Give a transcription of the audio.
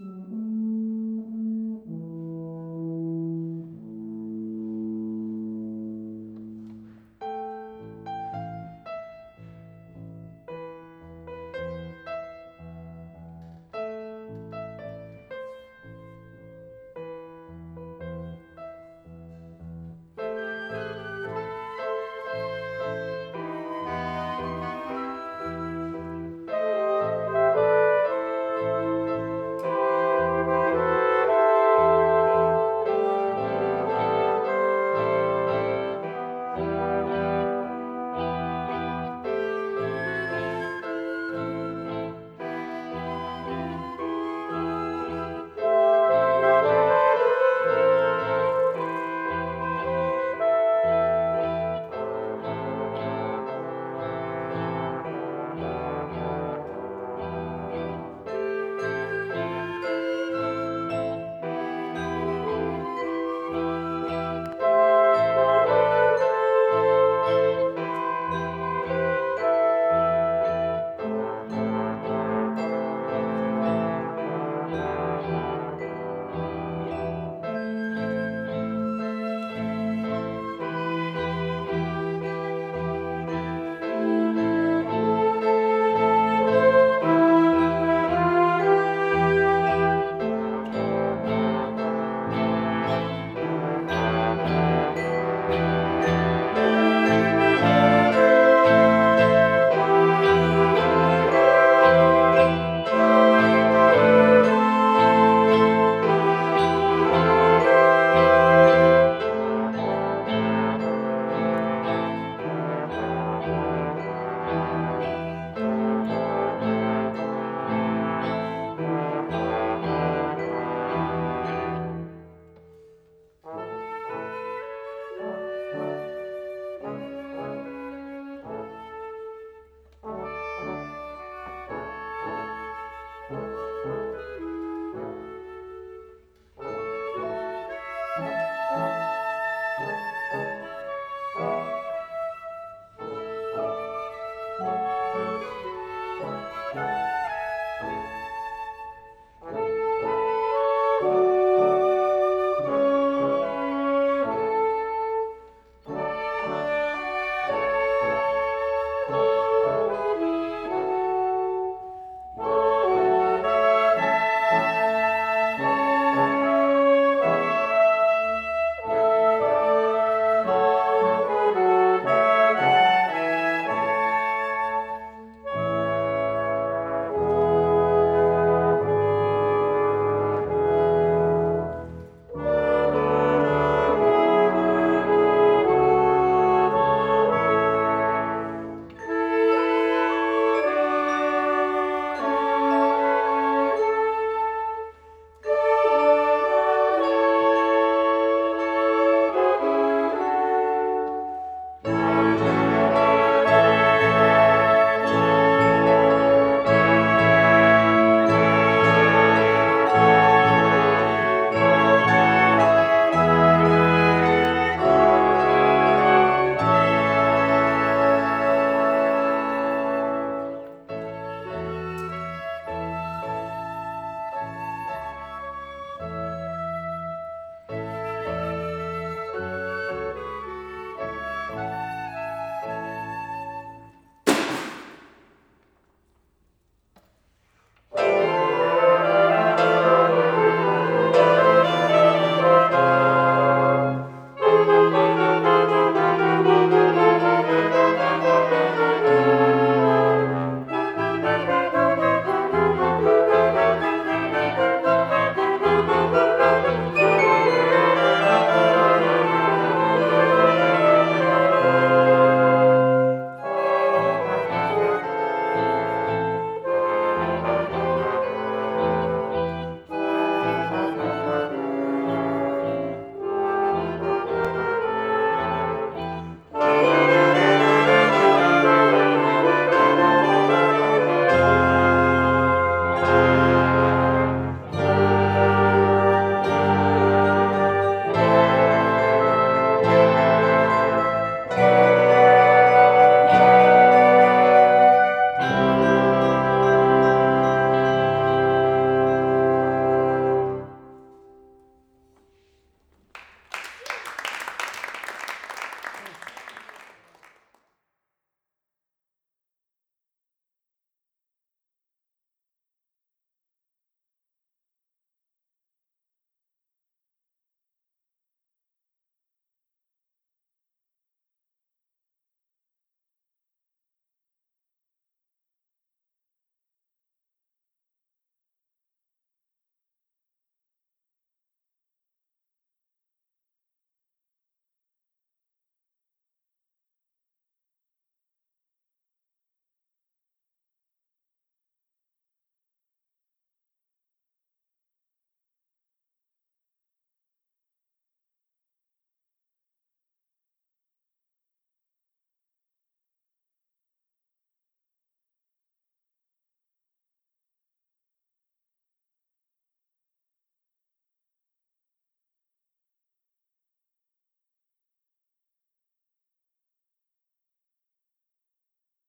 Mm-hmm.